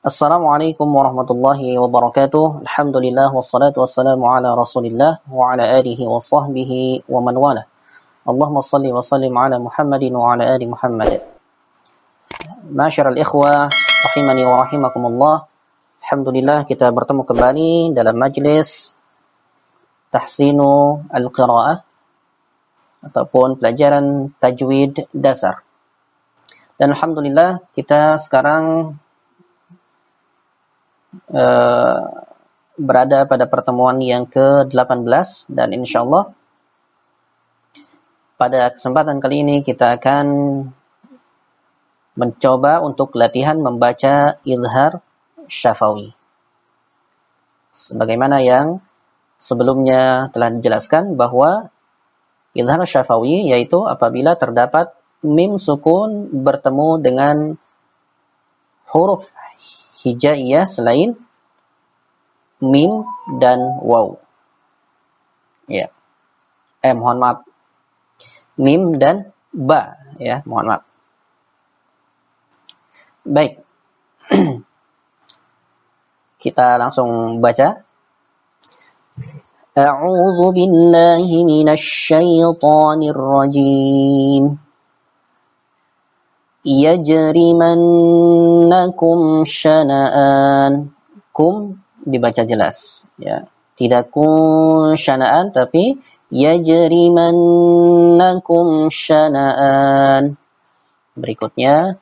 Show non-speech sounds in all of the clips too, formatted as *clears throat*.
Assalamualaikum warahmatullahi wabarakatuh. Alhamdulillah wassalatu wassalamu ala Rasulillah wa ala alihi wa sahbihi wa man wala. Allahumma salli wa sallim ala Muhammadin wa ala ali Muhammad. Masyiral ikhwah rahimani wa rahimakumullah. Alhamdulillah kita bertemu kembali dalam majlis tahsinu al-qiraah ataupun pelajaran tajwid dasar. Dan alhamdulillah kita sekarang uh, berada pada pertemuan yang ke-18 dan insyaallah pada kesempatan kali ini kita akan mencoba untuk latihan membaca ilhar syafawi. Sebagaimana yang sebelumnya telah dijelaskan bahwa ilhar syafawi yaitu apabila terdapat mim sukun bertemu dengan huruf hijaiyah selain mim dan waw. Ya. Eh, mohon maaf. Mim dan ba, ya, mohon maaf. Baik. *clears throat* Kita langsung baca. A'udzu billahi minasy syaithanir rajim. Yajrimannakum syana'an. Kum dibaca jelas ya. Tidak kun syana'an tapi yajrimannakum syana'an. Berikutnya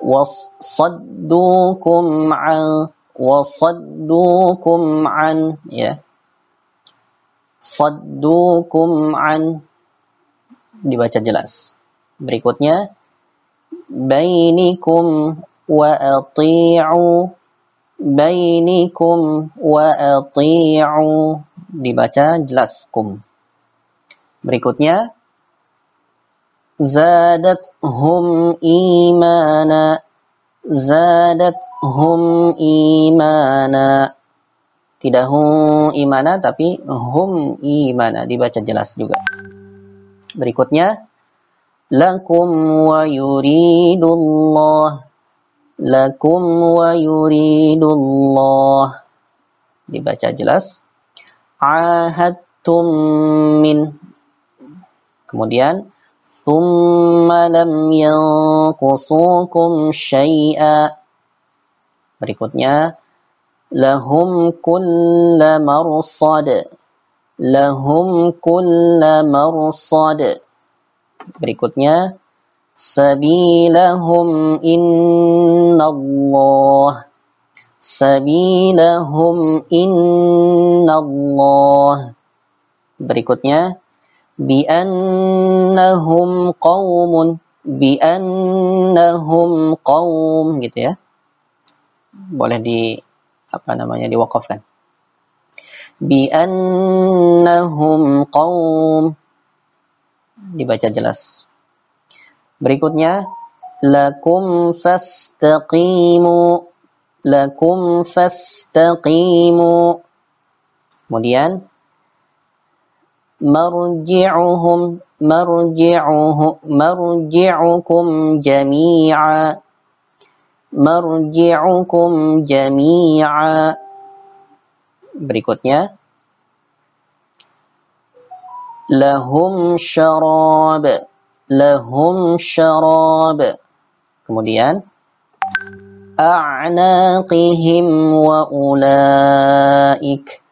wasaddukum an wasaddukum an ya. Saddukum an dibaca jelas. Berikutnya ati'u bainikum wa ati'u dibaca jelas kum berikutnya hum imana. Zadat hum imana. Tidak hum imana tapi hum imana. Dibaca jelas juga. Berikutnya lakum wa yuridullah lakum wa yuridullah dibaca jelas. ahadtum min kemudian thumma lam yanqusukum berikutnya lahum lahum Berikutnya sabilahum innallah. Sabilahum innallah. Berikutnya bi'annahum qaumun bi'annahum qaum gitu ya. Boleh di apa namanya diwakafkan. Bi'annahum qaum dibaca jelas. Berikutnya lakum fastaqimu lakum fastaqimu. Kemudian marji'uhum marji'uhum marji'ukum jami'a marji'ukum jami'a berikutnya lahum syarab. Lahum syarab. Kemudian a'naqihim wa ulaik.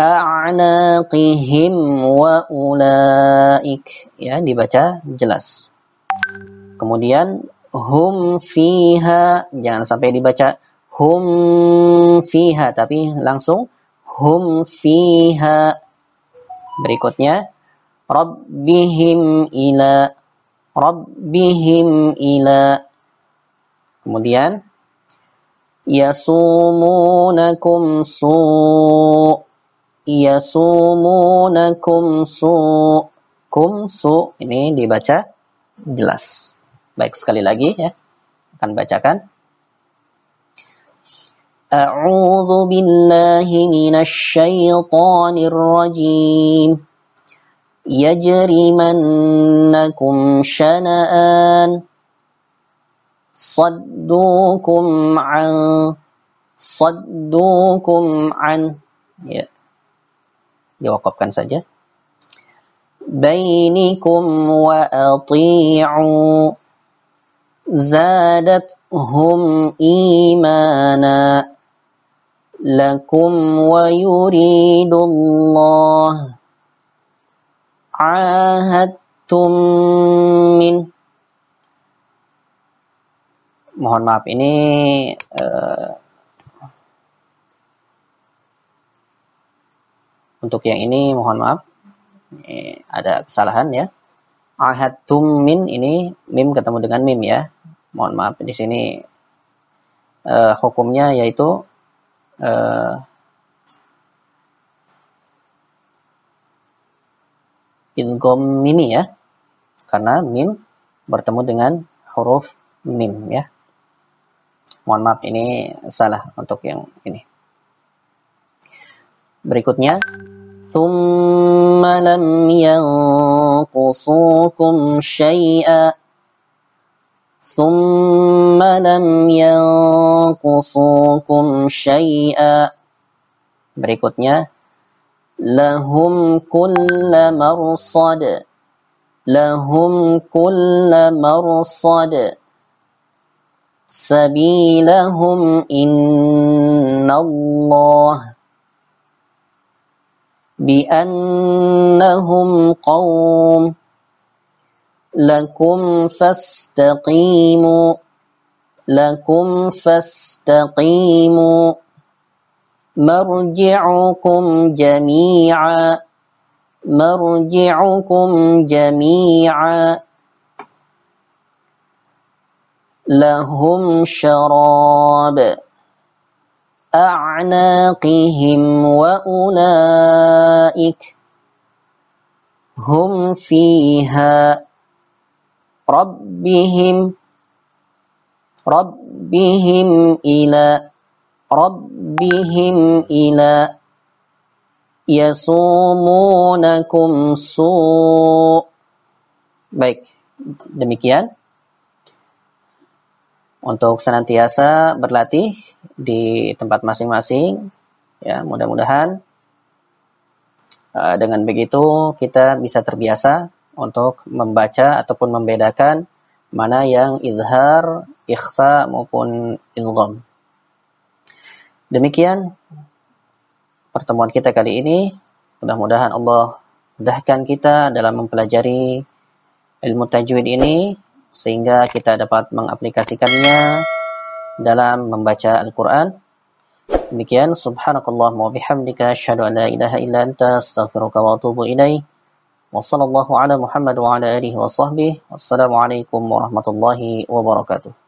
A'naqihim wa ulaik. Ya dibaca jelas. Kemudian hum fiha. Jangan sampai dibaca hum fiha tapi langsung hum fiha Berikutnya rabbihim ila rabbihim ila kemudian yasumunakum su yasumunakum su kum su ini dibaca jelas. Baik sekali lagi ya akan bacakan أعوذ بالله من الشيطان الرجيم. يجرمنكم شنآن. صدوكم عن صدوكم عن. Ya. Diwakafkan saja. Wa ati'u. زادتهم إيمانا لكم ويريد الله عاهدتم من mohon maaf ini uh, untuk yang ini mohon maaf ini ada kesalahan ya ahadtum min ini mim ketemu dengan mim ya mohon maaf di sini uh, hukumnya yaitu uh, idgham mimi ya karena mim bertemu dengan huruf mim ya Mohon maaf ini salah untuk yang ini. Berikutnya ثم لم ينقصوكم شيئا ثم لم ينقصوكم شيئا. Berikutnya. لهم كل مرصد. لهم كل مرصد. سبيلهم إن الله. بأنهم قوم لكم فاستقيموا لكم فاستقيموا. مرجعكم جميعا مرجعكم جميعا. لهم شراب أعناقهم وأولئك هم فيها rabbihim rabbihim ila rabbihim ila yasumunakum su baik demikian. Untuk senantiasa berlatih di tempat masing-masing ya mudah-mudahan eh, dengan begitu kita bisa terbiasa untuk membaca ataupun membedakan mana yang izhar, ikhfa maupun idgham. Demikian pertemuan kita kali ini. Mudah-mudahan Allah mudahkan kita dalam mempelajari ilmu tajwid ini sehingga kita dapat mengaplikasikannya dalam membaca Al-Quran. Demikian, subhanakallah wa bihamdika, asyhadu an la ilaha illa anta, astaghfiruka wa atubu ilaih. Wa sallallahu ala Muhammad wa ala alihi wa sahbihi. Wassalamualaikum warahmatullahi wabarakatuh.